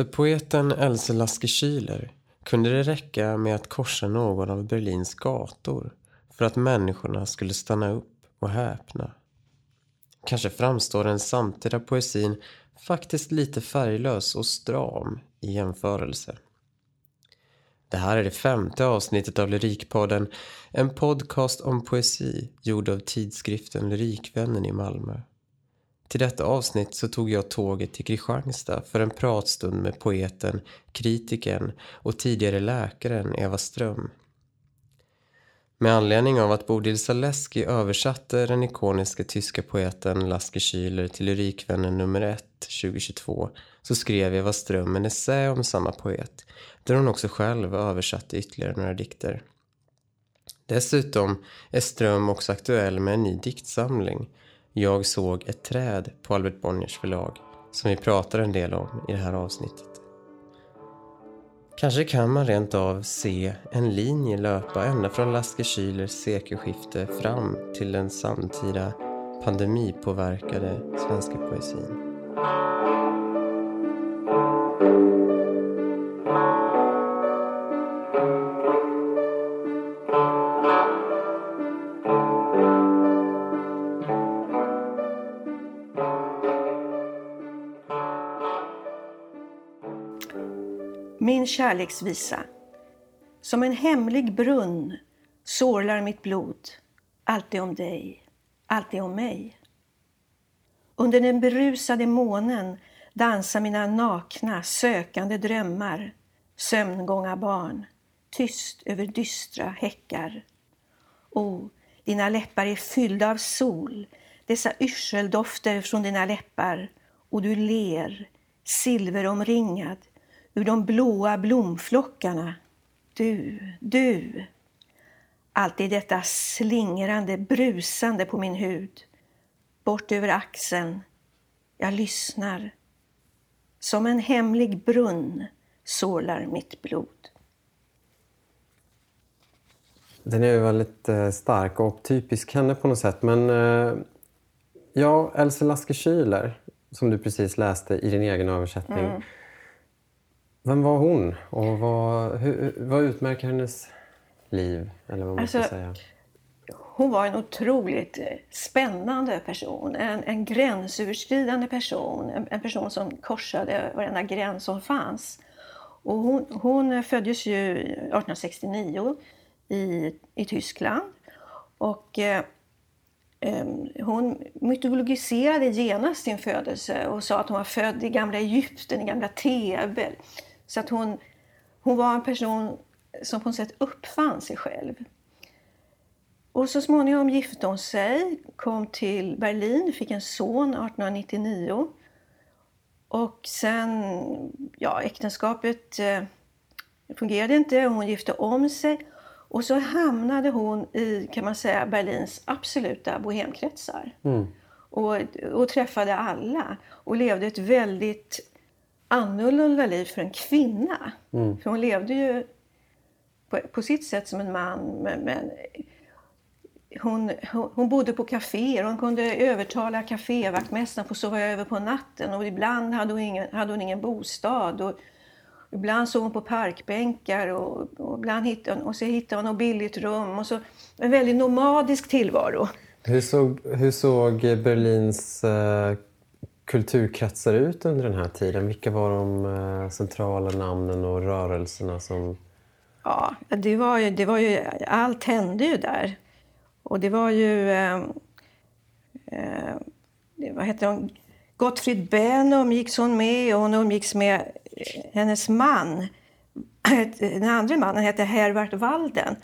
För poeten Else Lasker Schüler kunde det räcka med att korsa någon av Berlins gator för att människorna skulle stanna upp och häpna. Kanske framstår den samtida poesin faktiskt lite färglös och stram i jämförelse. Det här är det femte avsnittet av Lyrikpodden, en podcast om poesi gjord av tidskriften Lyrikvännen i Malmö. Till detta avsnitt så tog jag tåget till Kristianstad för en pratstund med poeten, kritikern och tidigare läkaren Eva Ström. Med anledning av att Bodil Zaleski översatte den ikoniska tyska poeten Laske Schüler till Lyrikvännen nummer 1 2022 så skrev Eva Ström en essä om samma poet där hon också själv översatte ytterligare några dikter. Dessutom är Ström också aktuell med en ny diktsamling jag såg ett träd på Albert Bonniers förlag som vi pratar en del om i det här avsnittet. Kanske kan man rent av se en linje löpa ända från Lasker-Kylers sekelskifte fram till den samtida pandemipåverkade svenska poesin. Min kärleksvisa. Som en hemlig brunn sorlar mitt blod. Alltid om dig, alltid om mig. Under den berusade månen dansar mina nakna, sökande drömmar. Sömngånga barn, tyst över dystra häckar. O, dina läppar är fyllda av sol, dessa yrseldofter från dina läppar. Och du ler, silveromringad, ur de blåa blomflockarna. Du, du. Alltid detta slingrande, brusande på min hud. Bort över axeln. Jag lyssnar. Som en hemlig brunn sorlar mitt blod. Den är ju väldigt eh, stark och typisk henne på något sätt. Men eh, ja, Else Lasker Schüler, som du precis läste i din egen översättning. Mm. Vem var hon och vad, hur, vad utmärker hennes liv? Eller vad man alltså, ska säga? Hon var en otroligt eh, spännande person, en, en gränsöverskridande person, en, en person som korsade varenda gräns som fanns. Och hon, hon föddes ju 1869 i, i Tyskland och eh, hon mytologiserade genast sin födelse och sa att hon var född i gamla Egypten, i gamla Thebe. Så att hon, hon var en person som på något sätt uppfann sig själv. Och så småningom gifte hon sig, kom till Berlin, fick en son 1899. Och sen, ja äktenskapet eh, fungerade inte, hon gifte om sig. Och så hamnade hon i, kan man säga, Berlins absoluta bohemkretsar. Mm. Och, och träffade alla och levde ett väldigt annorlunda liv för en kvinna. Mm. För hon levde ju på, på, sitt sätt som en man. Men, men hon, hon, hon, bodde på kaféer. Hon kunde övertala kafévaktmästaren att sova över på natten. Och ibland hade hon ingen, hade hon ingen bostad. Och ibland sov hon på parkbänkar och, och ibland hittade hon, och så hittade hon något billigt rum. Och så, en väldigt nomadisk tillvaro. Hur såg, hur såg Berlins eh, kulturkretsar ut under den här tiden? Vilka var de eh, centrala namnen och rörelserna som... Ja, det var ju, det var ju, allt hände ju där. Och det var ju... Ehm, eh, eh, vad heter hon? Gottfried Benn umgicks hon med och hon umgicks med eh, hennes man. Den andra mannen hette Herbert Walden.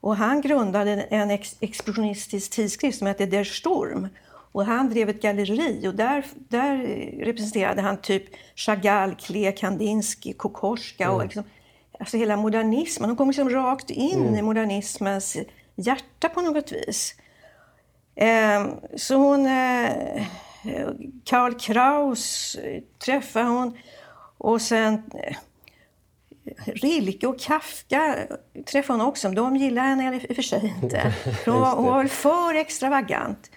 Och han grundade en ex expressionistisk tidskrift som hette Der Sturm. Och han drev ett galleri och där, där representerade han typ Chagall, Klee, Kandinsky, Kokoschka mm. och liksom, alltså hela modernismen. De kom liksom rakt in mm. i modernismens hjärta på något vis. Eh, så hon... Eh, Karl Kraus träffade hon och sen eh, Rilke och Kafka träffade hon också. De gillade henne i och för sig inte. Hon var, hon var väl för extravagant.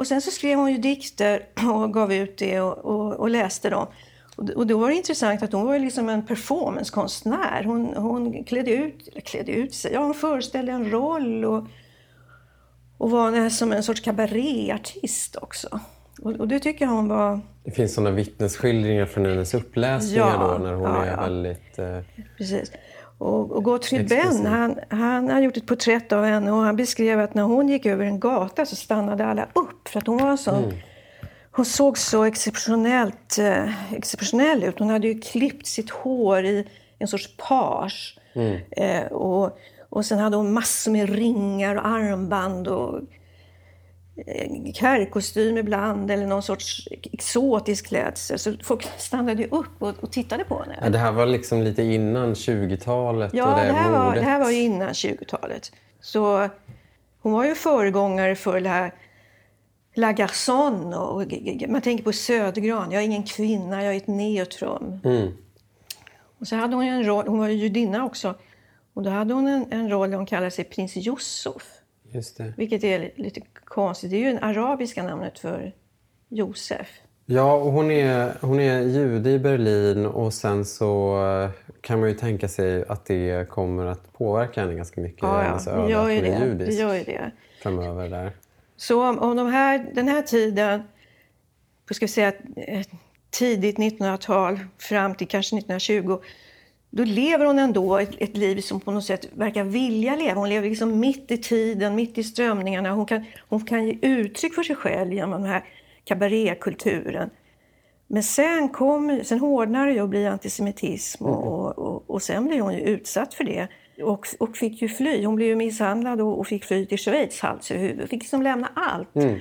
Och sen så skrev hon ju dikter och gav ut det och, och, och läste dem. Och då var det intressant att hon var liksom en performancekonstnär. Hon, hon klädde, ut, klädde ut sig, ja, hon föreställde en roll och, och var som en sorts kabaréartist också. Och, och, det tycker hon var... Det finns sådana vittnesskildringar från hennes uppläsningar ja, då när hon ja, är ja. väldigt... Eh... Precis. Och, och Gottfried Benn, han, han har gjort ett porträtt av henne och han beskrev att när hon gick över en gata så stannade alla upp för att hon var så... Mm. Hon såg så exceptionellt eh, exceptionell ut. Hon hade ju klippt sitt hår i en sorts page. Mm. Eh, och, och sen hade hon massor med ringar och armband och herrkostym ibland eller någon sorts exotisk klädsel. Så folk stannade upp och, och tittade på henne. Ja, det här var liksom lite innan 20-talet? Ja, det, det, här var, det här var ju innan 20-talet. Så hon var ju föregångare för det här La Garçon och man tänker på Södergran. Jag är ingen kvinna, jag är ett neutrum. Mm. Och så hade hon en roll, hon var ju judinna också. Och då hade hon en, en roll där hon kallade sig prins Yusuf. Just det. Vilket är lite konstigt. Det är ju det arabiska namnet för Josef. Ja, och hon är, hon är jude i Berlin och sen så eh, kan man ju tänka sig att det kommer att påverka henne ganska mycket. Ja, ja. Det gör ju det. det gör ju det. Framöver där. Så om, om de här, den här tiden, ska vi säga eh, tidigt 1900-tal fram till kanske 1920 då lever hon ändå ett, ett, liv som på något sätt verkar vilja leva. Hon lever liksom mitt i tiden, mitt i strömningarna. Hon kan, hon kan ge uttryck för sig själv genom den här kabarékulturen. Men sen, kom, sen hårdnar det och blir antisemitism och, och, och, sen blir hon ju utsatt för det. Och, och fick ju fly. Hon blev ju misshandlad och, och fick fly till Schweiz hals över huvud. Fick liksom lämna allt. Mm.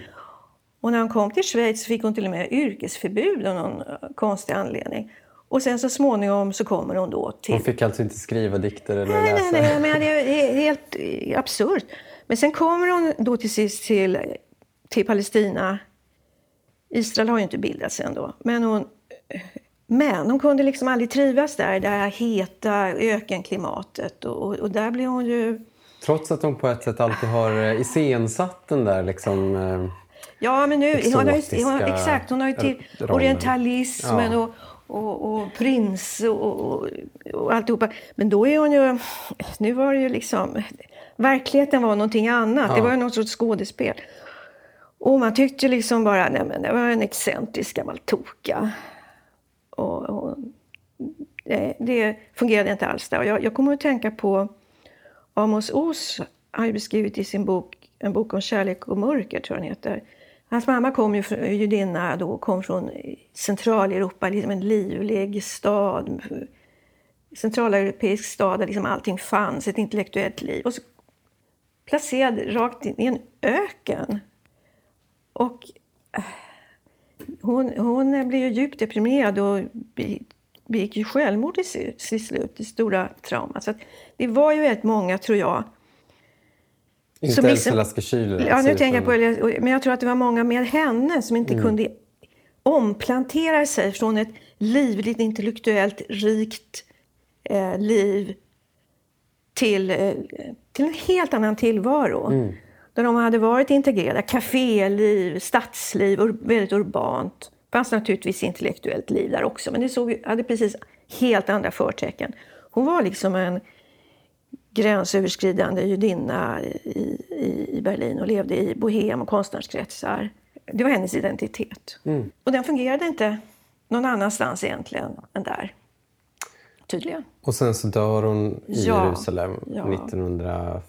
Och när hon kom till Schweiz fick hon till och med yrkesförbud av någon konstig anledning. Och sen så småningom så kommer hon då till... Hon fick alltså inte skriva dikter eller nej, läsa? Nej, nej, men det är helt absurt. Men sen kommer hon då till sist till, till Palestina. Israel har ju inte bildats än då. Men hon, men hon kunde liksom aldrig trivas där, det här heta ökenklimatet. Och, och där blev hon ju... Trots att hon på ett sätt alltid har eh, iscensatt den där liksom... Eh, ja, men nu... Hon har ju, hon, exakt, hon har ju till orientalismen ja. och och, och prins och, och, och alltihopa. Men då är hon ju... Nu var det ju liksom... Verkligheten var någonting annat. Ja. Det var ju något sorts skådespel. Och man tyckte liksom bara, nej men det var en excentrisk gammal toka. Och, och det, det, fungerade inte alls där. Jag, jag kommer att tänka på Amos Oz har ju beskrivit i sin bok, en bok om kärlek och mörker, tror jag den heter. Hans mamma kom ju från, judinna då, kom från Centraleuropa, liksom en livlig stad. Centraleuropeisk stad där liksom allting fanns, ett intellektuellt liv. Och så placerad rakt in i en öken. Och äh, hon, hon blev ju djupt deprimerad och begick ju självmord till slut, det stora traumat. Så det var ju väldigt många, tror jag, inte Elsa Lasker Ja, nu tänker jag på Men jag tror att det var många med henne som inte mm. kunde omplantera sig från ett livligt, intellektuellt rikt eh, liv till, eh, till en helt annan tillvaro. Mm. Där de hade varit integrerade. Caféliv, stadsliv, ur, väldigt urbant. Det fanns naturligtvis intellektuellt liv där också, men det såg, hade precis helt andra förtecken. Hon var liksom en gränsöverskridande judinna i, i, i Berlin och levde i bohem och konstnärskretsar. Det var hennes identitet. Mm. Och den fungerade inte någon annanstans egentligen än där. Tydligen. Och sen så dör hon i ja, Jerusalem ja. 1945.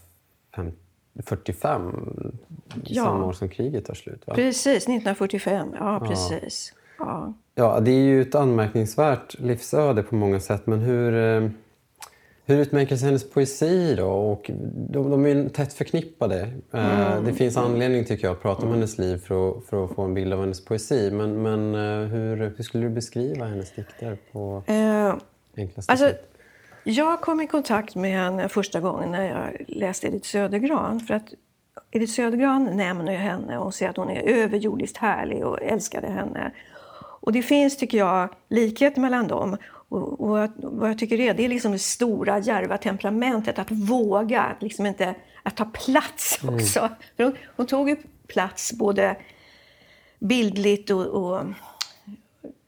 Ja. Samma år som kriget tar slut. Va? Precis, 1945. Ja, precis. Ja. ja, det är ju ett anmärkningsvärt livsöde på många sätt. Men hur... Hur utmärker sig hennes poesi då? Och de, de är tätt förknippade. Eh, mm. Det finns anledning tycker jag att prata om hennes liv för att, för att få en bild av hennes poesi. Men, men eh, hur, hur skulle du beskriva hennes dikter på eh, enklaste alltså, sätt? Jag kom i kontakt med henne första gången när jag läste Edith Södergran. För att Edith Södergran nämner henne och säger att hon är överjordiskt härlig och älskade henne. Och det finns, tycker jag, likhet mellan dem. Och, och vad jag tycker är, det är liksom det stora, djärva temperamentet. Att våga, liksom inte, att ta plats mm. också. Mm. För hon, hon, tog ju plats både bildligt och, och,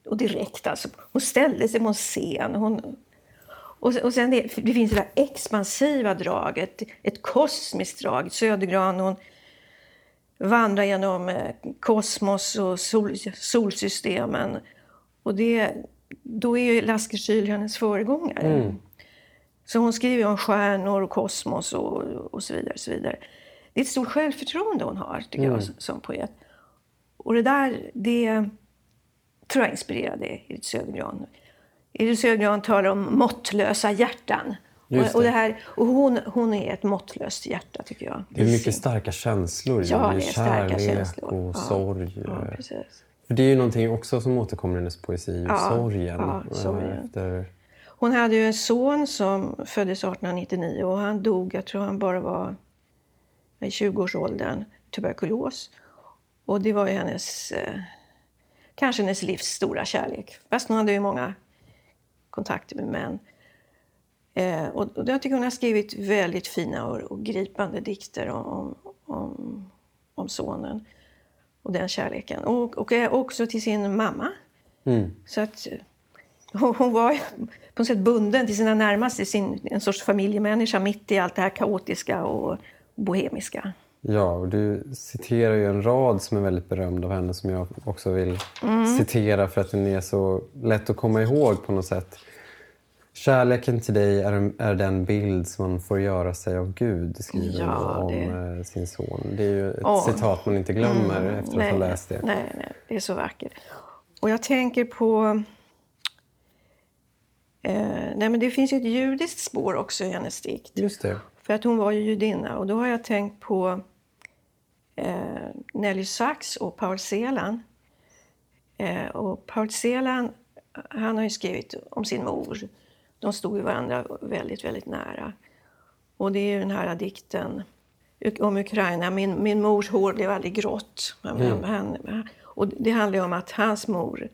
och direkt. Alltså. Hon ställde sig på en scen. Hon, och, och sen det, det finns det där expansiva draget, ett kosmiskt drag. Södergran, hon vandrar genom eh, kosmos och sol, solsystemen. Och det, då är ju Lasker hennes föregångare. Mm. Så hon skriver om stjärnor och kosmos och, och så vidare. Och så vidare. Det är ett stort självförtroende hon har, tycker mm. jag, som poet. Och det där, det tror jag inspirerade Edith Södergran. Edith Södergran talar om måttlösa hjärtan. Det. Och, det här, och hon, hon är ett måttlöst hjärta, tycker jag. Det är mycket starka känslor. Ja, det är starka Kärlek känslor. och ja. sorg. Ja, precis. För det är ju någonting också som återkommer i hennes poesi, Ja, sorgen. ja, sorgen. Efter... Hon hade ju en son som föddes 1899 och han dog, jag tror han bara var i 20-årsåldern, tuberkulos. Och det var ju hennes, eh, kanske hennes livs stora kärlek. Fast hon hade ju många kontakter med män. Eh, och, och jag tycker hon har skrivit väldigt fina och, och gripande dikter om, om, om sonen och den kärleken. Och, och också till sin mamma. Mm. Så att eh, hon, hon var på något sätt bunden till sina närmaste, sin, en sorts familjemänniska mitt i allt det här kaotiska och bohemiska. Ja, och du citerar ju en rad som är väldigt berömd av henne som jag också vill Mm. citera för att den är så lätt att komma ihåg på något sätt. Kärleken till dig är, är den bild som man får göra sig av Gud, skriver Ja, om det- eh, sin son. Det är ju ett Åh. citat man inte glömmer Mm, efter att nej, ha läst det. Nej, nej, det är så vackert. Och jag tänker på... Eh, nej, men det finns ju ett judiskt spår också i hennes dikt. Just det. För att hon var ju judinna. Och då har jag tänkt på eh, Nelly Sachs och Paul Celan. Eh, och Paul Celan, han har ju skrivit om sin mor. De stod ju varandra väldigt, väldigt nära. Och det är ju den här dikten om Ukraina. Min, min mors hår blev aldrig grått. Han, och det handlar ju om att hans mor,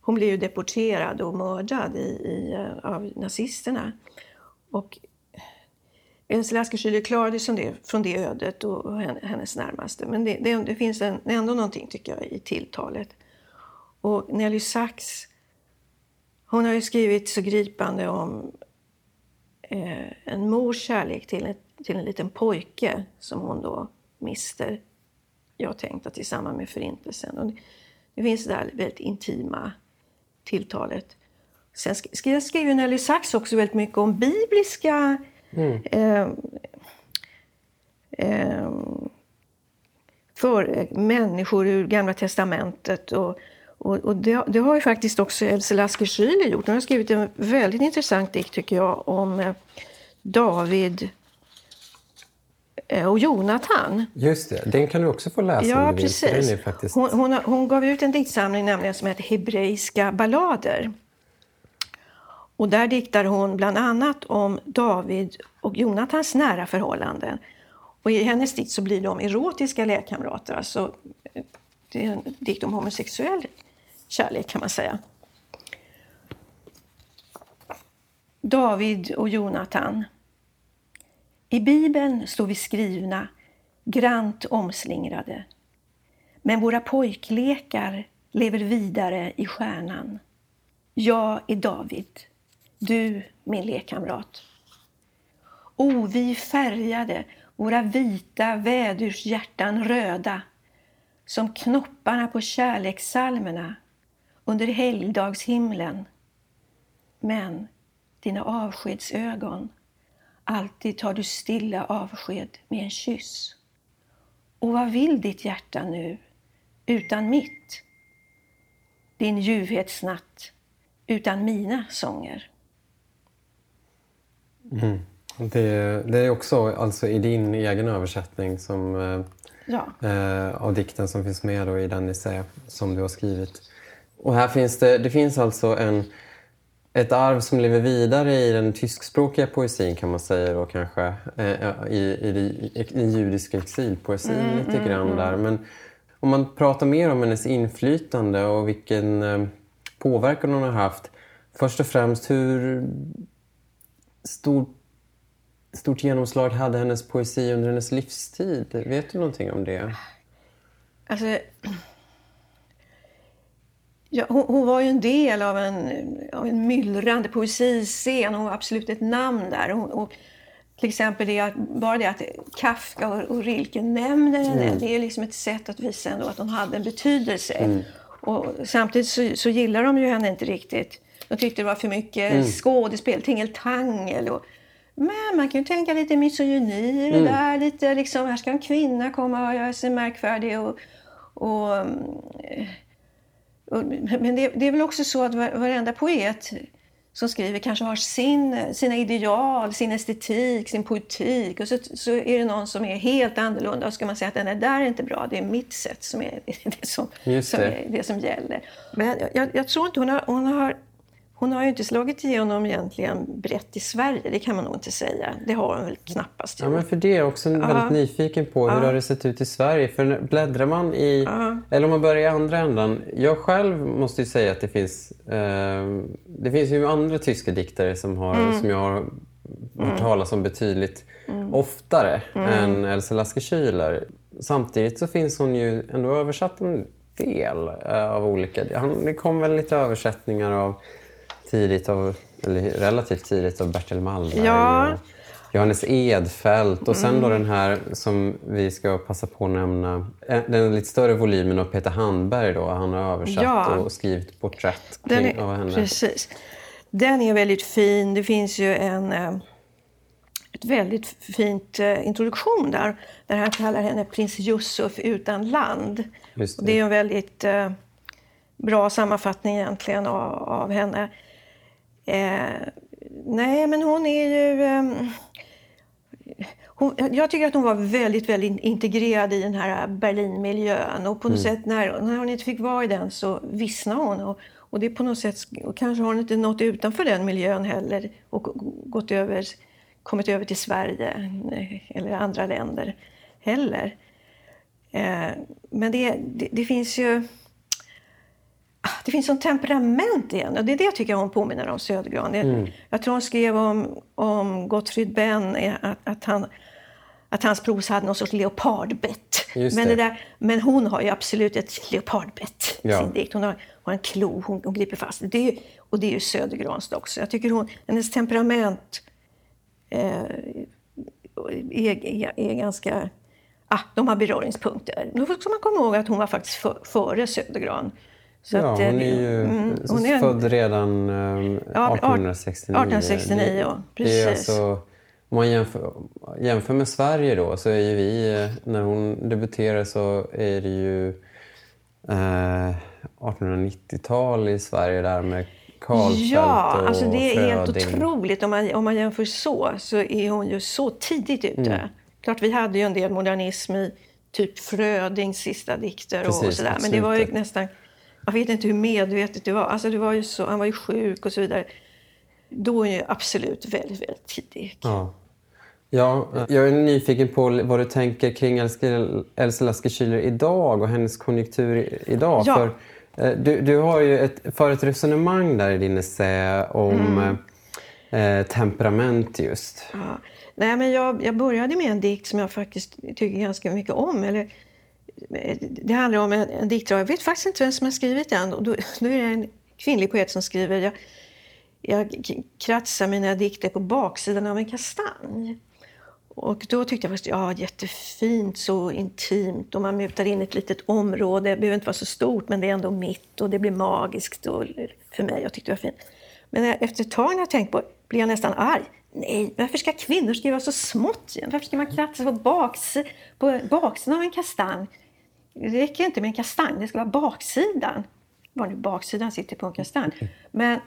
hon blev ju deporterad och mördad i, i, eh, av nazisterna. Och Else Lasker klarade sig från det, från det ödet och och hen- hennes närmaste. Men det, det, det finns en, ändå någonting, tycker jag, i tilltalet. Och Nelly Sachs, hon har ju skrivit så gripande om eh, en mors kärlek till, ett, till en liten pojke som hon då mister. Jag tänkte att i samband med förintelsen. Och det, finns det där väldigt intima tilltalet. Sen sk- sk- skriver Nelly Sachs också väldigt mycket om bibliska eh, eh, för människor ur Gamla testamentet. Och, och, och det, det har ju faktiskt också Else Lasker gjort. Hon har skrivit en väldigt intressant dikt tycker jag om eh, David eh, och Jonatan. Just det. Den kan du också få läsa Ja, precis. Faktiskt... Hon, hon, hon gav ut en diktsamling nämligen som heter Hebreiska ballader. Och där diktar hon bland annat om David och Jonatans nära förhållanden. Och i hennes dikt så blir de erotiska lekkamrater. Alltså, eh, det är en dikt om homosexuell kärlek kan man säga. David och Jonatan. I Bibeln står vi skrivna, grant omslingrade. Men våra pojklekar lever vidare i stjärnan. Jag är David, du min lekkamrat. O, vi färgade våra vita vädurshjärtan röda som knopparna på kärlekssalmerna under helgdagshimlen. Men dina avskedsögon, alltid tar du stilla avsked med en kyss. Och vad vill ditt hjärta nu utan mitt? Din ljuvhetsnatt utan mina sånger. Det, det är också alltså i din egen översättning som, eh, Ja. eh, av dikten som finns med i den essä som du har skrivit. Och här finns det, det finns alltså en, ett arv som lever vidare i den tyskspråkiga poesin kan man säga då kanske. Eh, i, i, i, i judisk exilpoesin lite grann där. Men om man pratar mer om hennes inflytande och vilken eh, påverkan hon har haft. Först och främst hur stor stort genomslag hade hennes poesi under hennes livstid? Vet du någonting om det? Alltså, Ja, hon, hon, var ju en del av en, av en myllrande poesiscen. Hon var absolut ett namn där. Hon, och till exempel det att, bara det att Kafka och, och Rilke nämner henne, mm. det är liksom ett sätt att visa ändå att hon hade en betydelse. Mm. Och samtidigt så, så gillar de ju henne inte riktigt. De tyckte det var för mycket mm. skådespel, tingeltangel. Och, men man kan ju tänka lite misogyni i det mm. där. Lite liksom, här ska en kvinna komma och göra sig märkvärdig. Och, och, och men det, det, är väl också så att varenda poet som skriver kanske har sin, sina ideal, sin estetik, sin poetik. Och så, så är det någon som är helt annorlunda och ska man säga att den är där är inte bra, det är mitt sätt som är det som, det. Som, är det som gäller. Men jag, jag, tror inte hon har, hon har hon har ju inte slagit igenom egentligen brett i Sverige, det kan man nog inte säga. Det har hon väl knappast gjort. Ja, men för det är jag också väldigt uh. nyfiken på. Hur uh. har det sett ut i Sverige? För bläddrar man i... Uh. Eller om man börjar i andra ändan. Jag själv måste ju säga att det finns... Eh, det finns ju andra tyska diktare som, har, mm. som jag har hört mm. talas om betydligt mm. oftare mm. än Else Lasker Schüler. Samtidigt så finns hon ju ändå översatt en del eh, av olika... Det kom väl lite översättningar av tidigt av, eller relativt tidigt av Bertil Malmberg. Ja. Johannes Edfält och sen då mm. den här som vi ska passa på att nämna, eh, den lite större volymen av Peter Handberg då. Han har översatt ja. och skrivit porträtt kring, är, av henne. Precis. Den är väldigt fin. Det finns ju en eh, ett väldigt fint eh, introduktion där, där han kallar henne prins Yusuf utan land. Det. det. är en väldigt bra sammanfattning egentligen av, av henne. Eh, nej, men hon är ju... Eh, hon, jag tycker att hon var väldigt, väldigt integrerad i den här Berlinmiljön. Och på något mm. sätt när, när hon inte fick vara i den så vissnade hon. Och, och det är på något sätt, och kanske har hon inte nått utanför den miljön heller och gått över, kommit över till Sverige eller andra länder heller. Eh, men det, det, det finns ju det finns sånt temperament igen och det är det jag tycker hon påminner om Södergran. Mm. Jag tror hon skrev om, om Gottfried Benn, eh, att, att, han, att hans prosa hade någon sorts leopardbett. Men, det. där, men hon har ju absolut ett leopardbett i ja. sin dikt. Hon har, har en klo, hon, hon griper fast det. Är, och det är ju Södergrans också. Jag tycker hon, hennes temperament eh, är, är, är ganska... Ah, de har beröringspunkter. Då ska man komma ihåg att hon var faktiskt för, före Södergran. Så ja, att, hon är ju mm, hon är, född redan um, 1869. 1869, ja. Precis. Det är alltså, om man jämför, jämför med Sverige då så är ju vi, när hon debuterar så är det ju eh, 1890-tal i Sverige där med Karlfeldt Ja, och alltså det är helt otroligt. Om man, om man jämför så, så är hon ju så tidigt ute. Mm. Klart, vi hade ju en del modernism i typ Frödings sista dikter Precis, och sådär. Men det var ju nästan jag vet inte hur medvetet det var. Alltså det var ju så, han var ju sjuk och så vidare. Då är jag absolut väldigt, väldigt tidig. Ja. Ja, jag är nyfiken på vad du tänker kring Else Lasker idag och hennes konjunktur idag. Ja. För, eh, du, du har ju ett, för ett resonemang där i din essä om mm. eh, temperament just. Ja. Nej, men jag, jag började med en dikt som jag faktiskt tycker ganska mycket om. Eller det handlar om en, en diktare, jag vet faktiskt inte vem som har skrivit den. Och då, då är det en kvinnlig poet som skriver jag, jag kratsar mina dikter på baksidan av en kastanj. Och då tyckte jag faktiskt, ja jättefint, så intimt och man mutar in ett litet område. Det behöver inte vara så stort men det är ändå mitt och det blir magiskt och, för mig. Jag tyckte det var fint. Men efter ett tag när jag tänkt på blir jag nästan arg. Nej, varför ska kvinnor skriva så smått? Varför ska man kratsa på, baks, på baksidan av en kastanj? Det räcker inte med en kastanj, det ska vara baksidan. Var nu baksidan sitter på en kastanj. Men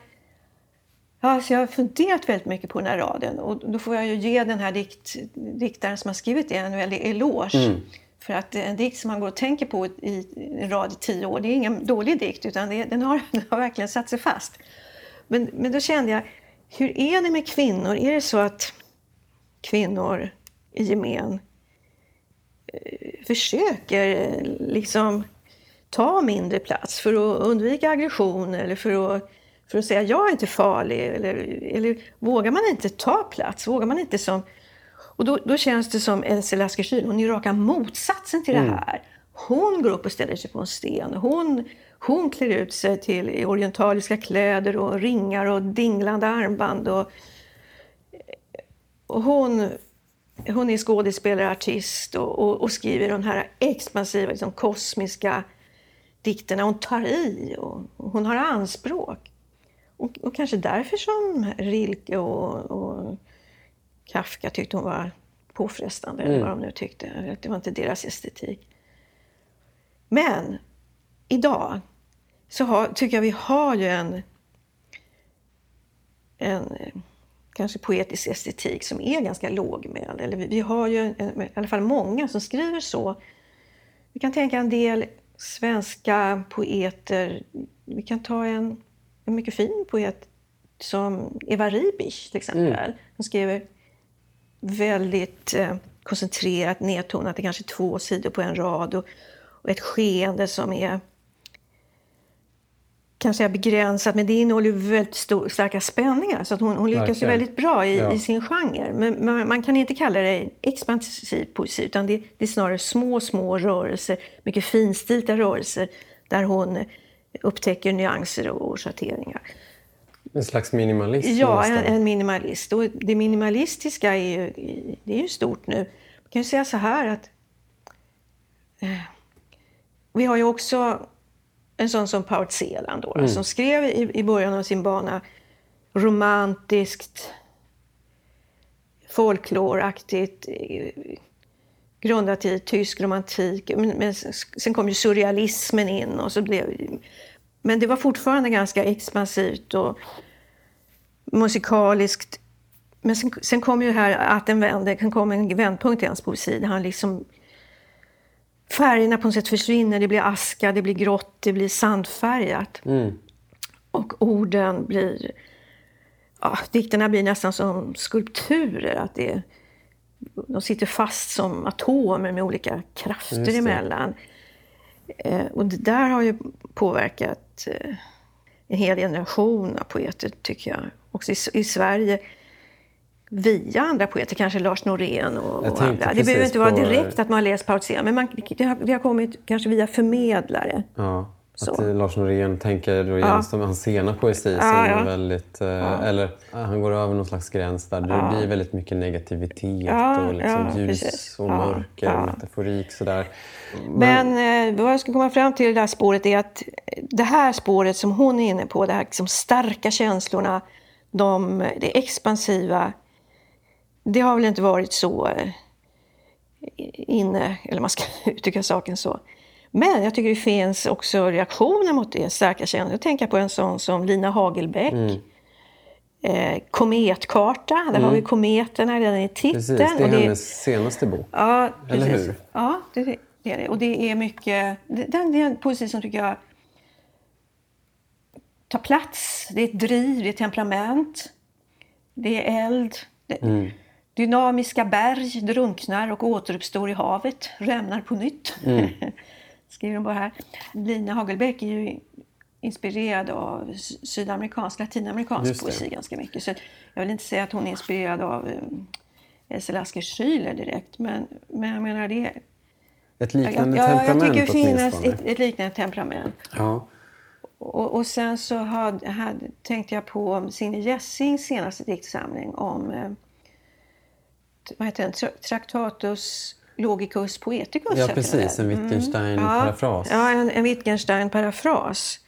alltså jag har funderat väldigt mycket på den här raden och då får jag ju ge den här dikt, diktaren som har skrivit det en väldig eloge. Mm. För att en dikt som man går och tänker på i en rad i tio år, det är ingen dålig dikt utan det, den, har, den har verkligen satt sig fast. Men, men då kände jag, hur är det med kvinnor? Är det så att kvinnor i gemen eh, försöker liksom ta mindre plats för att undvika aggression eller för att, för att säga jag är inte farlig? Eller, eller vågar man inte ta plats? Vågar man inte som... Och då, då känns det som Else Lasker hon är raka motsatsen till mm. det här. hon går upp och ställer sig på en sten. Hon, hon klär ut sig till orientaliska kläder och ringar och dinglande armband. Och, och hon, hon är skådespelare, artist och, och, och, skriver de här expansiva, liksom, kosmiska dikterna. Hon tar i och, och hon har anspråk. Och, kanske därför som Rilke och, och Kafka tyckte hon var påfrestande, mm. eller vad de nu tyckte. Det var inte deras estetik. Men idag så har, tycker jag vi har ju en, en kanske poetisk estetik som är ganska lågmäld. Eller vi, vi har ju i alla fall många som skriver så. Vi kan tänka en del svenska poeter. Vi kan ta en, en mycket fin poet som Eva Ribisch till exempel. Mm. Hon skriver väldigt eh, koncentrerat, nedtonat, det är kanske två sidor på en rad. Och, och ett skeende som är kan säga begränsat, men det innehåller ju väldigt stor, starka spänningar. Så att hon, hon lyckas ju väldigt bra i, ja. i sin genre. Men man, man, kan inte kalla det expansiv poesi, utan det, det, är snarare små, små rörelser, mycket finstilta rörelser, där hon upptäcker nyanser och schatteringar. En slags minimalist? Ja, en, en, minimalist. Och det minimalistiska är ju, det är ju stort nu. Man kan ju säga så här att eh, vi har ju också en sån som Paul Celan då, mm. som skrev i, i början av sin bana romantiskt, folkloraktigt, eh, grundat i tysk romantik. Men, men, sen kom ju surrealismen in och så blev men det var fortfarande ganska expansivt och musikaliskt. Men sen, sen kom ju här att den vände, kan komma en vändpunkt i hans poesi där han liksom färgerna på något sätt försvinner. Det blir aska, det blir grått, det blir sandfärgat. Mm. Och orden blir... Ja, dikterna blir nästan som skulpturer. Att det, de sitter fast som atomer med olika krafter emellan. Eh, och det där har ju påverkat eh, en hel generation av poeter, tycker jag. Också i, i Sverige via andra poeter, kanske Lars Norén och, och andra. Det behöver inte vara direkt att man har läst Paul men man, det, har, det har kommit kanske via förmedlare. Ja, att så. Lars Norén tänker då genast ja. hans sena poesi som ja, ja. väldigt... Eh, ja. Eller han går över någon slags gräns där det blir väldigt mycket negativitet och liksom ljus precis. och mörker och metaforik sådär. Men, Men eh, vad jag ska komma fram till i det där spåret är att det här spåret som hon är inne på, de här liksom starka känslorna, de, det expansiva, det har väl inte varit så eh, inne, eller man ska uttrycka saken så. Men jag tycker det finns också reaktioner mot det, starka känslor. Jag tänker på en sån som Lina Hagelbäck. Mm. Eh, kometkarta, där mm. har vi kometerna redan i titeln. Precis, det är och det, hennes senaste bok. Ja, Eller hur? Ja, det, det är det. Och det är mycket... Det, det är en poesi som tycker jag tar plats. Det är ett driv, det är temperament. Det är eld. Det, mm. Dynamiska berg drunknar och återuppstår i havet, rämnar på nytt. Mm. Skriver de bara här. Lina Hagelbäck är ju inspirerad av sydamerikansk, latinamerikansk poesi ganska mycket. Så jag vill inte säga att hon är inspirerad av um, Else Lasker Schüler direkt, men, men jag menar det... Ett liknande jag, temperament Jag tycker det finns ett, ett, liknande temperament. Ja. Och, och sen så hade, hade, tänkte jag på Signe Jessings senaste diktsamling om eh, vad heter den? Traktatus Logicus Poeticus. Ja, precis. En Wittgenstein-parafras. Mm. Ja, en, en Wittgenstein-parafras.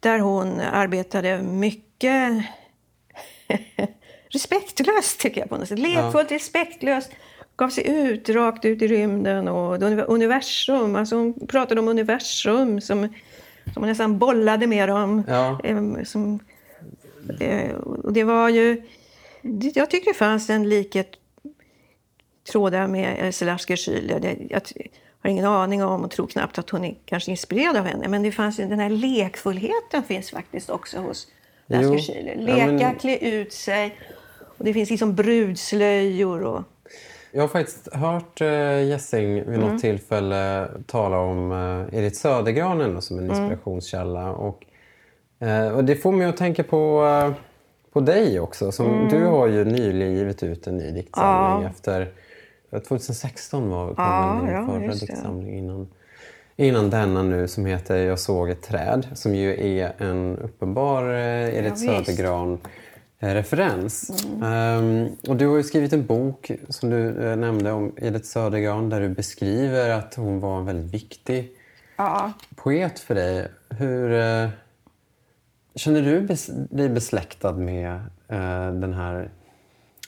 Där hon arbetade mycket respektlöst, tycker jag. på något sätt. Lekfullt, ja. respektlöst. Gav sig ut, rakt ut i rymden och universum. Alltså hon pratade om universum som, som hon nästan bollade med dem. Ja. Som, eh, och det var ju... Jag tycker det fanns en likhet trådar med Selasker Schüler. Jag har ingen aning om och tror knappt att hon är kanske inspirerad av henne. Men det fanns den här lekfullheten finns faktiskt också hos Selasker Schüler. Leka, ja, men... klä ut sig. Och det finns liksom brudslöjor och... Jag har faktiskt hört uh, Gessing vid mm. något tillfälle tala om uh, Edith Södergran som en mm. inspirationskälla. Mm. Och, uh, och det får mig att tänka på, uh, på dig också. Som, mm. Du har ju nyligen givit ut en ny diktsamling ja. efter 2016 var kom ja, din ja, förra diktsamling innan. innan denna nu som heter Jag såg ett träd som ju är en uppenbar eh, Edith Ja, visst. Södergran-referens. Ehm, och du har ju skrivit en bok som du eh, nämnde om Edith Södergran där du beskriver att hon var en väldigt viktig Ja, poet för dig. Hur eh, Känner du bes- dig besläktad med eh, den här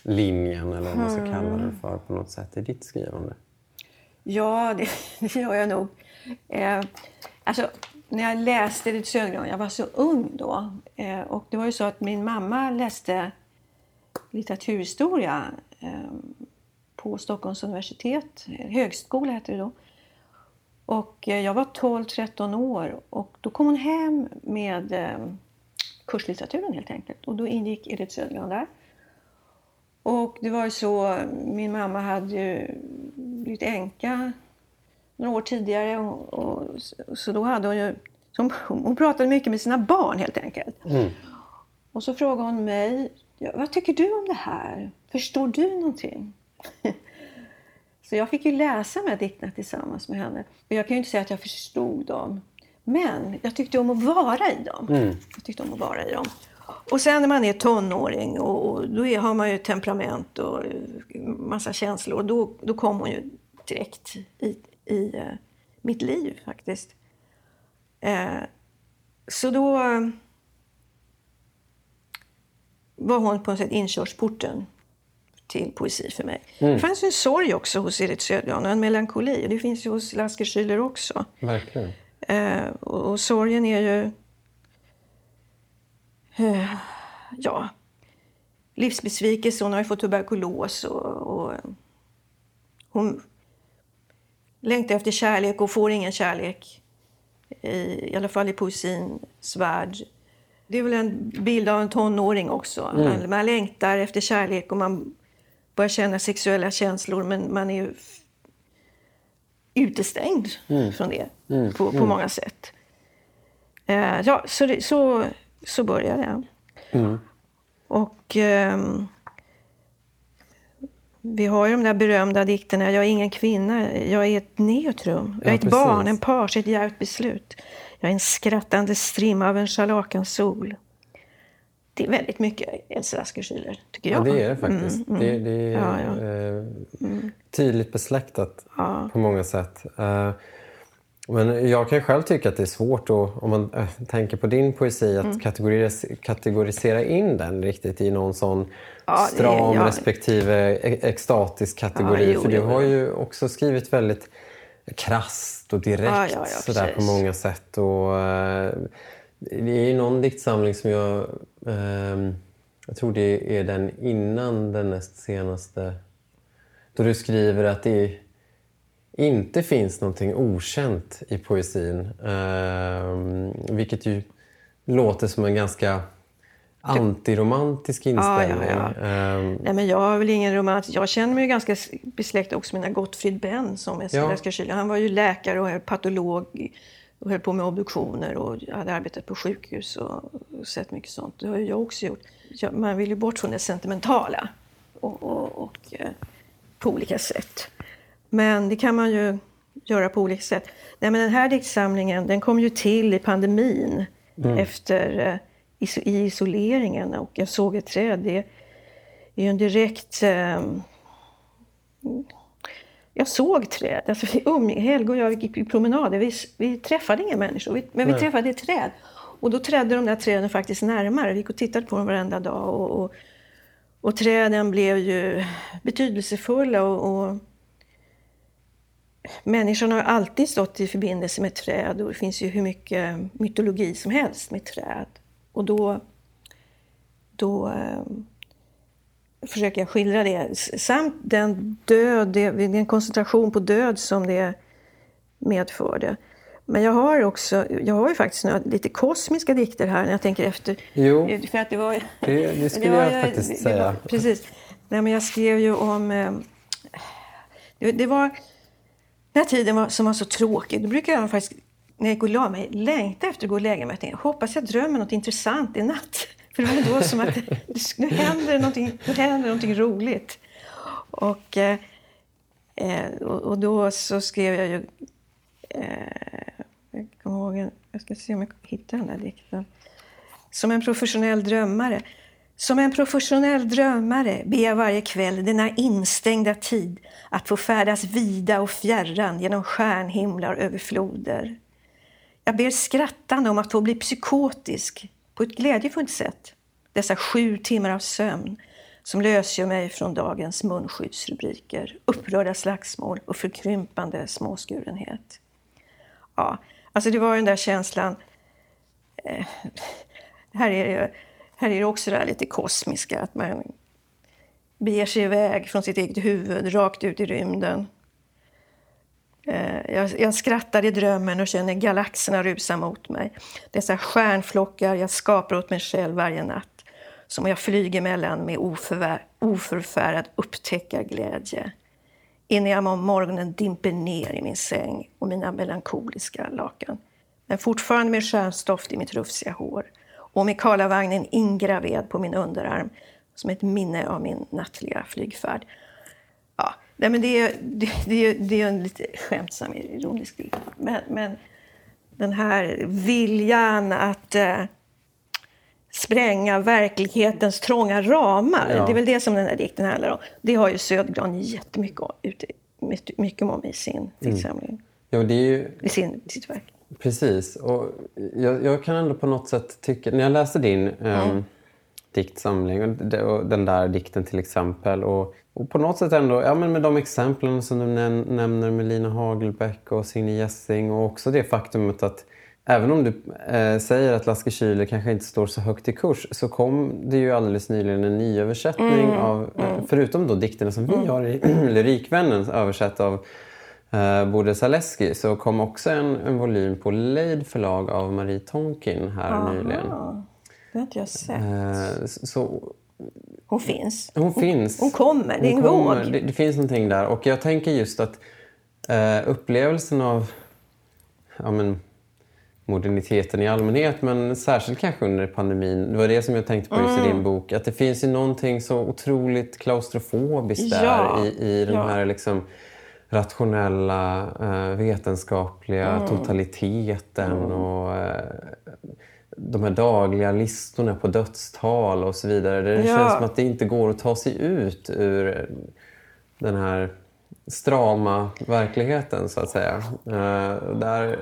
linjen eller vad man ska kalla Hmm. den för på något sätt i ditt skrivande? ja det, det gör jag nog. Eh, alltså, när jag läste Edith Södergran, jag var så ung då. Eh, och det var ju så att min mamma läste litteraturhistoria eh, på Stockholms universitet, högskola hette det då. Och eh, jag var 12-13 år och då kom hon hem med eh, kurslitteraturen helt enkelt. Och då ingick Edith Södergran där. Och det var ju så, min mamma hade ju blivit änka några år tidigare. Och, och, så då hade hon ju, hon, hon pratade mycket med sina barn helt enkelt. Och så frågade hon mig, "Ja, vad tycker du om det här? Förstår du någonting? Så jag fick ju läsa de här dikterna tillsammans med henne. Och jag kan ju inte säga att jag förstod dem. Men jag tyckte om att vara i dem. Jag tyckte om att vara i dem. Och sen när man är tonåring och, och då är, har man ju temperament och massa känslor. Och då, då kom hon ju direkt i, i eh, mitt liv faktiskt. Eh, så då eh, var hon på något sätt inkörsporten till poesi för mig. Det fanns ju en sorg också hos Edith Södergran och en melankoli. Och det finns ju hos Lasker Schüler också. Verkligen. Och, och sorgen är ju... Eh, ja, livsbesvikelse. Hon har ju fått tuberkulos och, och hon längtar efter kärlek och får ingen kärlek. I, I alla fall i poesins värld. Det är väl en bild av en tonåring också. Man, man längtar efter kärlek och man börjar känna sexuella känslor men man är ju utestängd från det på, på många sätt. Eh, ja, så, det, så, så börjar det. Och ehm, vi har ju de där berömda dikterna. Jag är ingen kvinna, jag är ett neutrum. Jag är Ja, ett precis. barn, en page, ett djärvt beslut. Jag är en skrattande strimma av en scharlakansol. Det är väldigt mycket Lasker Schüler, tycker Ja, jag. det är det faktiskt. Det, det är Ja, ja. Eh, tydligt besläktat på många sätt. Eh, men jag kan själv tycka att det är svårt, då, om man eh, tänker på din poesi, att Mm. kategoris kategorisera in den riktigt i någon sån Ja, stram ja. respektive extatisk kategori. Ja, jo, För du har ju också skrivit väldigt krasst och direkt sådär på många sätt. Och, eh, det är ju någon diktsamling som jag... ehm, jag tror det är den innan den näst senaste. Då du skriver att det inte finns någonting okänt i poesin. ehm, vilket ju låter som en ganska antiromantisk inställning. ja, Ehm, Nej, men jag har väl ingen romans. Jag känner mig ganska besläktad också med Gottfried Benn som är Ja. Schüler. Han var ju läkare och patolog och höll på med obduktioner och hade arbetat på sjukhus och sett mycket sånt. Det har ju jag också gjort. Ja, Man vill ju bort från det sentimentala och, och, och eh, på olika sätt. Men det kan man ju göra på olika sätt. Nej, men den här diktsamlingen den kom ju till i pandemin efter eh, i isoleringen och jag såg ett träd. Det är ju en direkt... Eh, jag såg träd. Alltså, vi umg- Helge och jag gick i promenader. Vi, vi träffade inga människor, vi, men vi Nej. träffade ett träd. Och då trädde de där träden faktiskt närmare. Vi gick och tittade på dem varenda dag. Och, och, och träden blev ju betydelsefulla. Och, och Människan har alltid stått i förbindelse med träd och det finns ju hur mycket mytologi som helst med träd. Och då, då eh, försöker jag skildra det. Samt den död, det- den koncentration på död som det medförde. Men jag har också, jag har ju faktiskt några lite kosmiska dikter här när jag tänker efter. Jo. För att det var... Det- det skulle var jag faktiskt det säga. Var, precis. Nej, men jag skrev ju om... Eh, det, det var den här tiden var, som var så tråkig. Då brukade jag faktiskt, när jag gick och la mig, längta efter att gå och lägga mig. Jag tänkte, hoppas jag drömmer något intressant i natt. För det var då som att nu händer någonting, nu händer någonting roligt. Och, eh, eh, och, och då så skrev jag ju Eh, jag kommer ihåg jag ska se om jag hittar den där dikten. Som en professionell drömmare. Som en professionell drömmare ber jag varje kväll denna instängda tid att få färdas vida och fjärran genom stjärnhimlar över floder. Jag ber skrattande om att få bli psykotisk på ett glädjefullt sätt. Dessa sju timmar av sömn som lösgör mig från dagens munskyddsrubriker, upprörda slagsmål och förkrympande småskurenhet. Ja, alltså det var den där känslan. Eh, här är det, här är det också det här lite kosmiska, att man beger sig iväg från sitt eget huvud rakt ut i rymden. Eh, jag, jag skrattar i drömmen och känner galaxerna rusa mot mig. Dessa stjärnflockar jag skapar åt mig själv varje natt som jag flyger mellan med oförvär, oförfärad upptäckarglädje innan jag om morgonen dimper ner i min säng och mina melankoliska lakan. Men fortfarande med stjärnstoft i mitt rufsiga hår och med Karlavagnen ingraverad på min underarm som ett minne av min nattliga flygfärd. Ja, nej, men det, är, det, det, är, det är en lite skämtsam, ironisk bild. Men, men den här viljan att eh, spränga verklighetens trånga ramar. Ja. Det är väl det som den här dikten handlar om. Det har ju Södergran jättemycket ute, mycket om i sin diktsamling. Mm. Ja, det är ju... I sin, sitt verk. Precis. Och jag, jag, kan ändå på något sätt tycka... När jag läste din mm. um, diktsamling, och, och den där dikten till exempel och, och på något sätt ändå, ja men med de exemplen som du näm nämner med Lina Hagelbäck och Signe Gessing och också det faktumet att Även om du eh, säger att Lasse Schüler kanske inte står så högt i kurs så kom det ju alldeles nyligen en nyöversättning mm, av, eh, mm. förutom då dikterna som vi mm. har i Lyrikvännen översatt av Bode Zaleski så kom också en, en volym på Leid förlag av Marie Tonkin här Aha, nyligen. Det har inte jag sett. Eh, så, hon finns. Hon, finns. Hon kommer, det är en våg. Det, det, finns någonting där och jag tänker just att eh, upplevelsen av ja, men, moderniteten i allmänhet men särskilt kanske under pandemin. Det var det som jag tänkte på just mm. i din mm. bok. Att det finns ju någonting så otroligt klaustrofobiskt där ja. i, i den ja. här liksom rationella, uh, vetenskapliga mm. totaliteten mm. och uh, de här dagliga listorna på dödstal och så vidare. Det ja. känns som att det inte går att ta sig ut ur den här strama verkligheten så att säga. Uh, där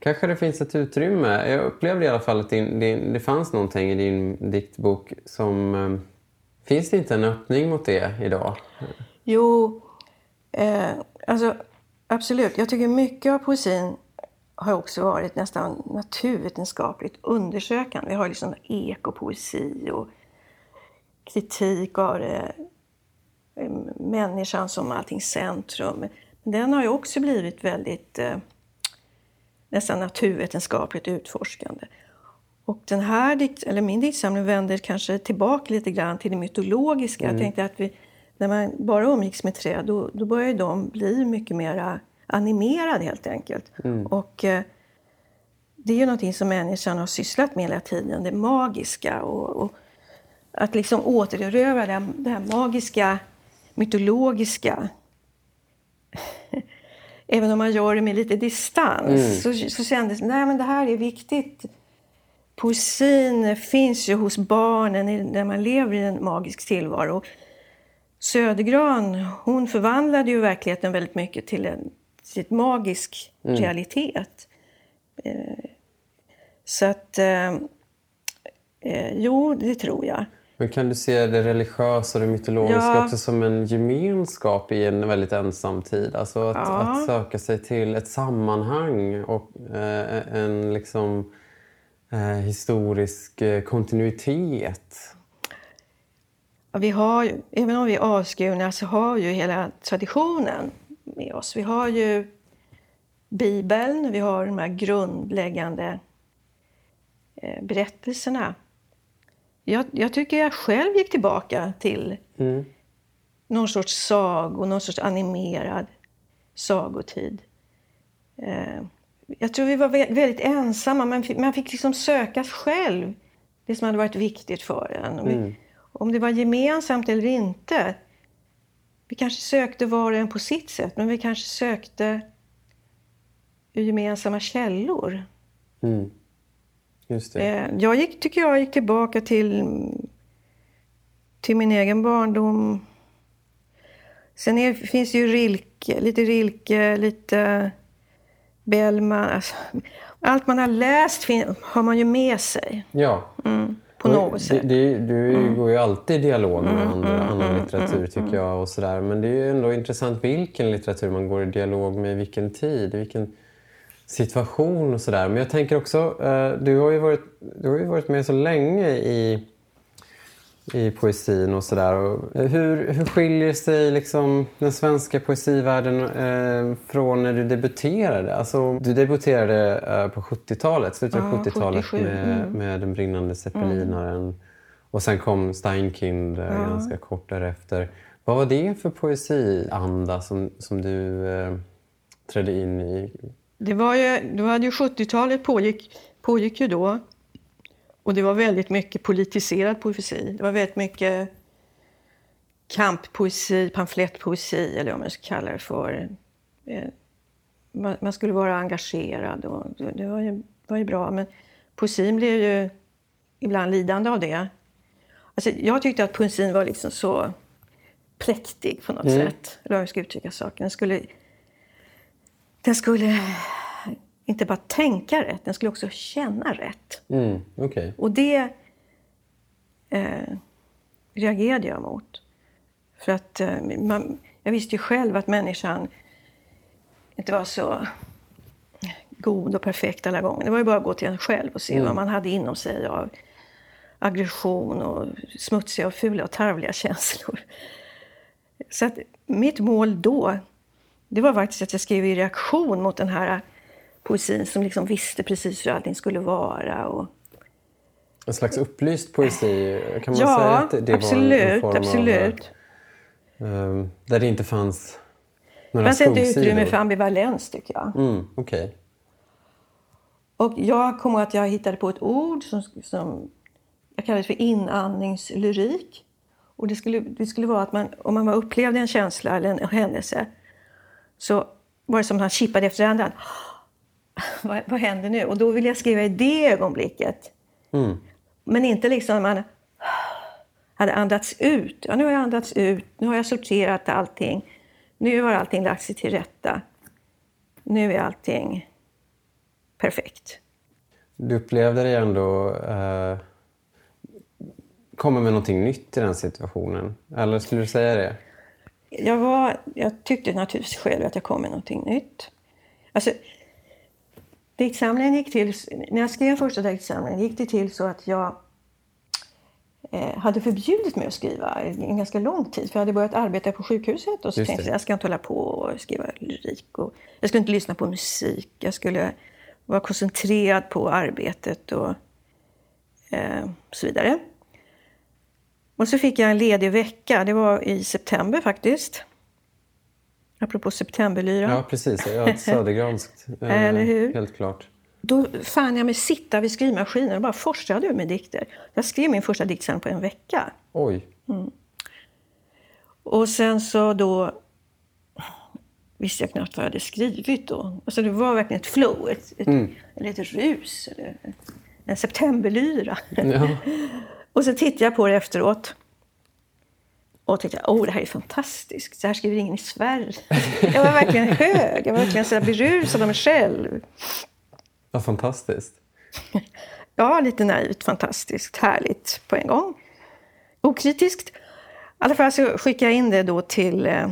kanske det finns ett utrymme. Jag upplevde i alla fall att din, din, det fanns någonting i din diktbok som... Eh, finns det inte en öppning mot det idag? Jo, eh, alltså absolut. Jag tycker mycket av poesin har också varit nästan naturvetenskapligt undersökande. Vi har liksom ekopoesi och kritik av det, eh, människan som allting centrum. Den har ju också blivit väldigt eh, nästan naturvetenskapligt utforskande. Och den här dikt, eller min diktsamling vänder kanske tillbaka lite grann till det mytologiska. Mm. Jag tänkte att vi, när man bara umgicks med träd då, då börjar de bli mycket mer animerade helt enkelt. Mm. Och eh, det är ju någonting som människan har sysslat med hela tiden, det magiska. Och, och att liksom återerövra det, det här magiska, mytologiska även om man gör det med lite distans, mm. så, så kändes det att det här är viktigt. Poesin finns ju hos barnen när man lever i en magisk tillvaro. Södergran, hon förvandlade ju verkligheten väldigt mycket till en till ett magisk mm. realitet. Eh, så att, eh, eh, jo, det tror jag. Men kan du se det religiösa och det mytologiska ja. också som en gemenskap i en väldigt ensam tid? Alltså att, ja. att söka sig till ett sammanhang och eh, en liksom, eh, historisk eh, kontinuitet. Vi har ju, även om vi är avskurna så har ju hela traditionen med oss. Vi har ju Bibeln, vi har de här grundläggande eh, berättelserna jag, jag, tycker jag själv gick tillbaka till mm. någon sorts sago, någon sorts animerad sagotid. Eh, jag tror vi var väldigt ensamma. Fick, man fick liksom söka själv det som hade varit viktigt för en. Mm. Om det var gemensamt eller inte. Vi kanske sökte var och en på sitt sätt, men vi kanske sökte gemensamma källor. Mm. Just det. Eh, Jag gick, tycker jag gick tillbaka till, till min egen barndom. Sen är, finns det ju Rilke, lite Rilke, lite Bellman. Alltså, allt man har läst har man ju med sig Ja. På något det, sätt. det, du går ju alltid i dialog med andra, annan litteratur tycker jag. och sådär. Men det är ju ändå intressant vilken litteratur man går i dialog med, vilken tid, vilken situation och sådär. Men jag tänker också, eh, du, har ju varit, du har ju varit med så länge i, i poesin och sådär. Eh, Hur, hur skiljer sig liksom den svenska poesivärlden eh, från när du debuterade? Alltså, du debuterade eh, på 70-talet, slutet av Ja, 70-talet 77, med, med Den brinnande zeppelinaren. Och sen kom Steinkind eh, ganska kort därefter. Vad var det för poesianda som, som du eh, trädde in i? Det var ju, det var ju 70-talet pågick, pågick ju då. Och det var väldigt mycket politiserad poesi. Det var väldigt mycket kamppoesi, pamflettpoesi eller vad man ska kalla det för. Eh, Man, skulle vara engagerad och det, var, ju, var ju bra. Men poesin blev ju ibland lidande av det. Alltså, jag tyckte att poesin var liksom så präktig på något sätt. Eller hur jag ska uttrycka saken. Den skulle, den skulle inte bara tänka rätt, den skulle också känna rätt. Mm, Okej. Och det eh, reagerade jag mot. För att eh, man, jag visste ju själv att människan inte var så god och perfekt alla gånger. Det var ju bara att gå till en själv och se vad man hade inom sig av aggression och smutsiga och fula och tarvliga känslor. Så att mitt mål då, det var faktiskt att jag skrev i reaktion mot den här poesin som liksom visste precis hur allting skulle vara. Och, En slags upplyst poesi, kan man säga ja, att det, det absolut, var en form absolut. av... eh, där det inte fanns Det några fanns inte skuggsidor? utrymme för ambivalens tycker jag. Mm, Okej. Och jag kommer att jag hittade på ett ord som, som jag kallade för inandningslyrik. Och det skulle, det skulle vara att man, om man upplevde en känsla eller en händelse så var det som att han kippade efter andan. Vad, vad händer nu? Och då vill jag skriva i det ögonblicket. Mm. Men inte liksom när man hade andats ut. Ja, nu har jag andats ut, nu har jag sorterat allting. Nu har allting lagt sig till rätta. Nu är allting perfekt. Du upplevde dig ändå eh, komma med någonting nytt i den situationen? Eller skulle du säga det? Jag, var, jag tyckte naturligtvis själv att jag kom med någonting nytt. Alltså, diktsamlingen gick till, när jag skrev första diktsamlingen gick det till så att jag eh, hade förbjudit mig att skriva en ganska lång tid. För jag hade börjat arbeta på sjukhuset och så Just tänkte jag jag ska inte hålla på och skriva lyrik. Och jag skulle inte lyssna på musik. Jag skulle vara koncentrerad på arbetet och eh, så vidare. Och så fick jag en ledig vecka. Det var i september faktiskt. Apropå septemberlyra. Ja, precis. Ja, södergranskt. eh, Eller hur? Helt klart. Då fann jag mig sitta vid skrivmaskinen och bara forslade ur med dikter. Jag skrev min första diktsamling på en vecka. Oj. Och sen så då visste jag knappt vad jag hade skrivit då. Alltså det var verkligen ett flow, ett, ett, eller ett rus, eller en septemberlyra. Ja. Och så tittade jag på det efteråt. Och tänkte, åh det här är fantastiskt. Så här skriver ingen i Sverige. Jag var verkligen hög. Jag var verkligen så berusad av mig själv. Vad fantastiskt. Ja, lite naivt, fantastiskt, härligt på en gång. Okritiskt. I alla fall så skickade jag in det då till eh,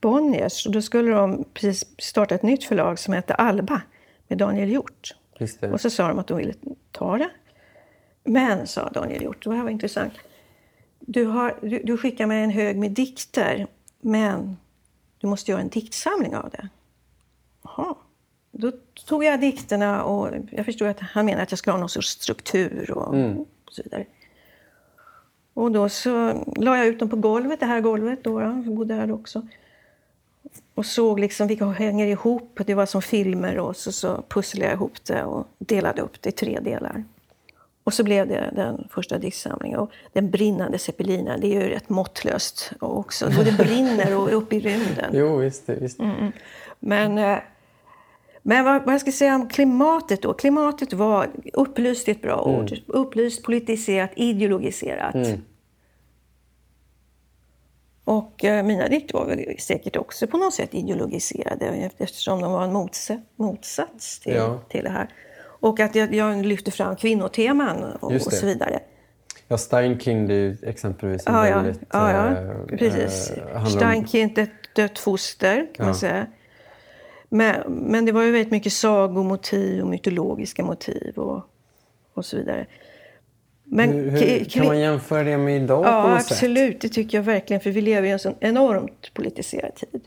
Bonniers. Och då skulle de precis starta ett nytt förlag som hette Alba med Daniel Hjort. Och så sa de att de ville ta det. Men, sa Daniel Hjort, det här var intressant. Du, har, du, du skickar mig en hög med dikter, men du måste göra en diktsamling av det. Jaha. Då tog jag dikterna och jag förstod att han menade att jag skulle ha någon sorts struktur och, och så vidare. Och då så la jag ut dem på golvet, det här golvet då, jag bodde här också. Och såg liksom vilka hänger ihop, det var som filmer och så, så pusslade jag ihop det och delade upp det i tre delar. Och så blev det den första diktsamlingen. Och den brinnande zeppelinaren, det är ju rätt måttlöst också. Både brinner och är uppe i rymden. Jo, visst. visst. Men, eh, Men vad, vad jag ska säga om klimatet då. Klimatet var, upplyst ett bra ord, upplyst, politiserat, ideologiserat. Och eh, mina dikter var väl säkert också på något sätt ideologiserade eftersom de var en motsats, motsats till, Ja. till det här. Och att jag, jag lyfte fram kvinnoteman och, och så vidare. Ja, Steinkind är exempelvis en Ja, ja, väldigt... ja, ja. eh, precis. eh, handlar om- Steinkind, ett dött foster kan man Ja. säga. Men, men det var ju väldigt mycket sagomotiv och mytologiska motiv och, och så vidare. Men Hur, hur, kan man jämföra det med idag på Ja, något absolut. Det tycker jag verkligen. För vi lever i en sån enormt politiserad tid.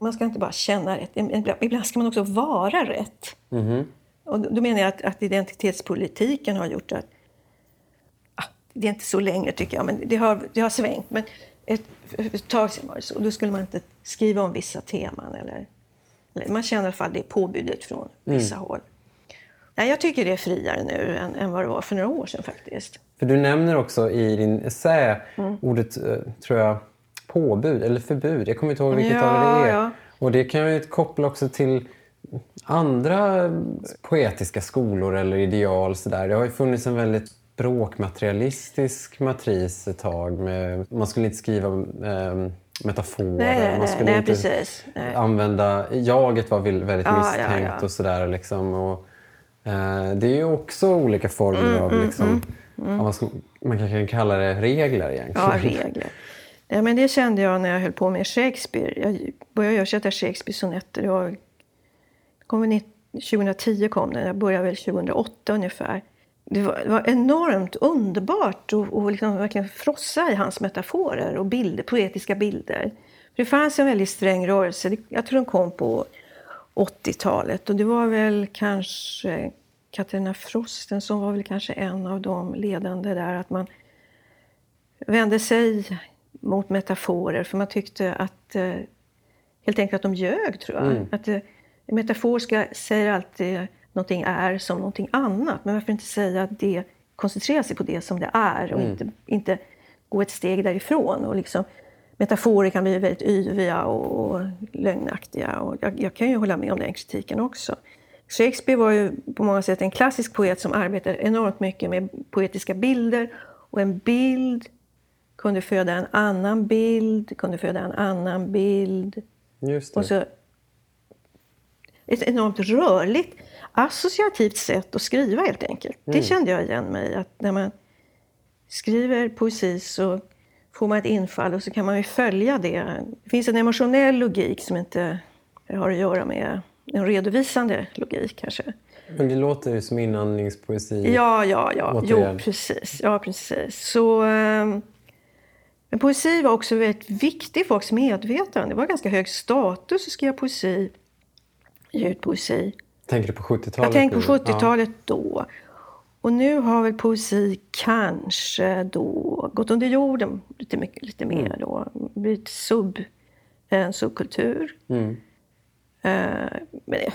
Man ska inte bara känna rätt. Ibland- ska man också vara rätt. Mhm. Och då menar jag att, att identitetspolitiken har gjort att... Ah, det är inte så länge tycker jag, men det har, det har svängt. Men ett, ett tag sedan var det så. Då skulle man inte skriva om vissa teman. Eller, eller man känner i alla fall det påbudet från vissa håll. Nej, jag tycker det är friare nu än, än vad det var för några år sedan faktiskt. För du nämner också i din essä Mm. ordet, eh, tror jag, påbud eller förbud. Jag kommer inte ihåg vilket Ja, av det är. ja. Och det kan ju koppla också till andra poetiska skolor eller ideal. Så där. Det har ju funnits en väldigt språkmaterialistisk matris ett tag. Med, man skulle inte skriva eh, metaforer. Nej, man skulle nej, inte precis. Nej. använda... Jaget var väl väldigt Ja, ja, misstänkt ja. och sådär. Liksom. Och, eh, det är ju också olika former Mm, av... Liksom, av vad ska, man kanske kan kalla det regler egentligen. Ja, regler. Nej, men det kände jag när jag höll på med Shakespeare. Jag började översätta Shakespeares sonetter. Det var, det kom väl 19 2010 kom den. Jag började väl 2008 ungefär. Det var, det var enormt underbart att och liksom verkligen frossa i hans metaforer och bilder, poetiska bilder. För det fanns en väldigt sträng rörelse. Det- Jag tror den kom på 80-talet. Och det var väl kanske Katarina Frosten som var väl kanske en av de ledande där. Att man vände sig mot metaforer för man tyckte att eh, helt enkelt att de ljög tror jag. Att eh, en metafor ska, säger alltid någonting är som någonting annat. Men varför inte säga att det koncentrerar sig på det som det är och inte, inte gå ett steg därifrån. Och liksom, metaforer kan bli väldigt yviga och, och lögnaktiga. Och jag, jag kan ju hålla med om den kritiken också. Shakespeare var ju på många sätt en klassisk poet som arbetade enormt mycket med poetiska bilder. Och en bild kunde föda en annan bild, kunde föda en annan bild. Just det. Och så ett enormt rörligt, associativt sätt att skriva helt enkelt. Det kände jag igen mig. Att när man skriver poesi så får man ett infall och så kan man ju följa det. Det finns en emotionell logik som inte har att göra med en redovisande logik kanske. Men det låter ju som inandningspoesi. Ja, ja, ja. Återigen. Jo, precis. Ja, precis. Så, ehm, men poesi var också väldigt viktig i folks medvetande. Det var ganska hög status att skriva poesi, ge ut poesi. Tänker du på 70-talet? Jag tänker på nu? 70-talet då. Och nu har väl poesi kanske då gått under jorden lite, mycket, lite Mm. mer då. Blivit sub, en subkultur. Mm. Eh, men det,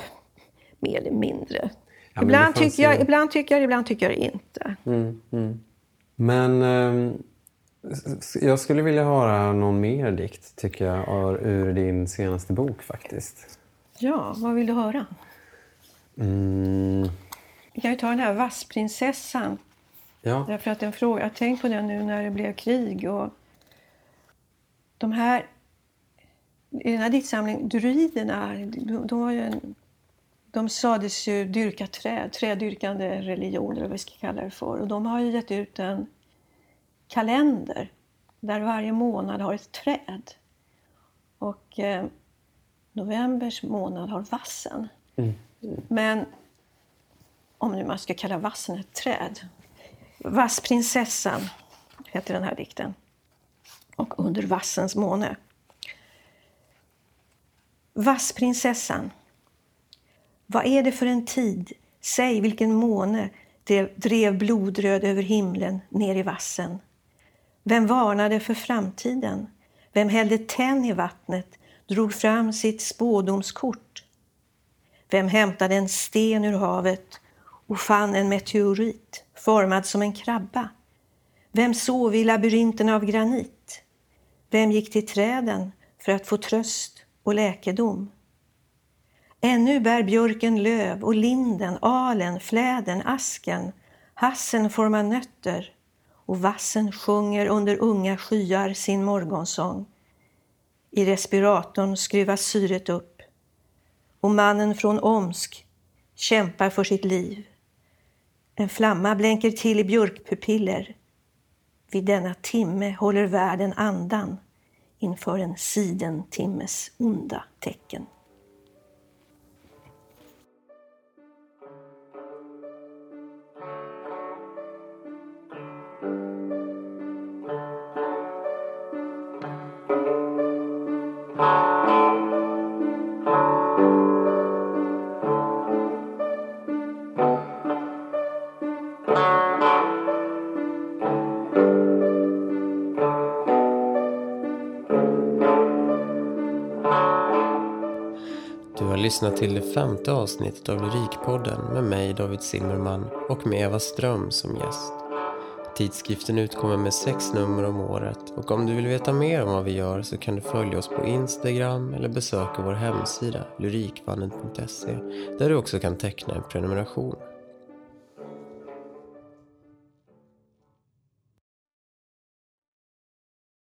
mer eller mindre. Ja, ibland, det tycker jag, ju- ibland tycker jag, ibland tycker jag inte. Mm, mm. Men s- jag skulle vilja höra någon mer dikt, tycker jag, ur din senaste bok faktiskt. Ja, vad vill du höra? Mm, Vi kan ju ta den här Vassprinsessan. ja. Därför att en fråga, jag tänkt på den nu när det blev krig. Och de här, I den här diktsamlingen, druiderna, de, de, var ju en, de sades ju dyrka träd, trädyrkande religion eller vad vi ska kalla det för. Och de har ju gett ut en kalender där varje månad har ett träd. Och eh, novembers månad har vassen. Men om nu man ska kalla vassen ett träd. Vassprinsessan heter den här dikten. Och under vassens måne. Vassprinsessan. Vad är det för en tid? Säg vilken måne drev, drev blodröd över himlen ner i vassen. Vem varnade för framtiden? Vem hällde tenn i vattnet, drog fram sitt spådomskort? Vem hämtade en sten ur havet och fann en meteorit formad som en krabba? Vem sov i labyrinten av granit? Vem gick till träden för att få tröst och läkedom? Ännu bär björken löv och linden, alen, fläden, asken, hassen formar nötter och vassen sjunger under unga skyar sin morgonsång. I respiratorn skruvas syret upp och mannen från Omsk kämpar för sitt liv. En flamma blänker till i björkpupiller. Vid denna timme håller världen andan inför en sidentimmes onda tecken. Lyssnar till det femte avsnittet av Lyrikpodden med mig David Zimmerman och med Eva Ström som gäst. Tidskriften utkommer med sex nummer om året och om du vill veta mer om vad vi gör så kan du följa oss på Instagram eller besöka vår hemsida lyrikvanden.se där du också kan teckna en prenumeration.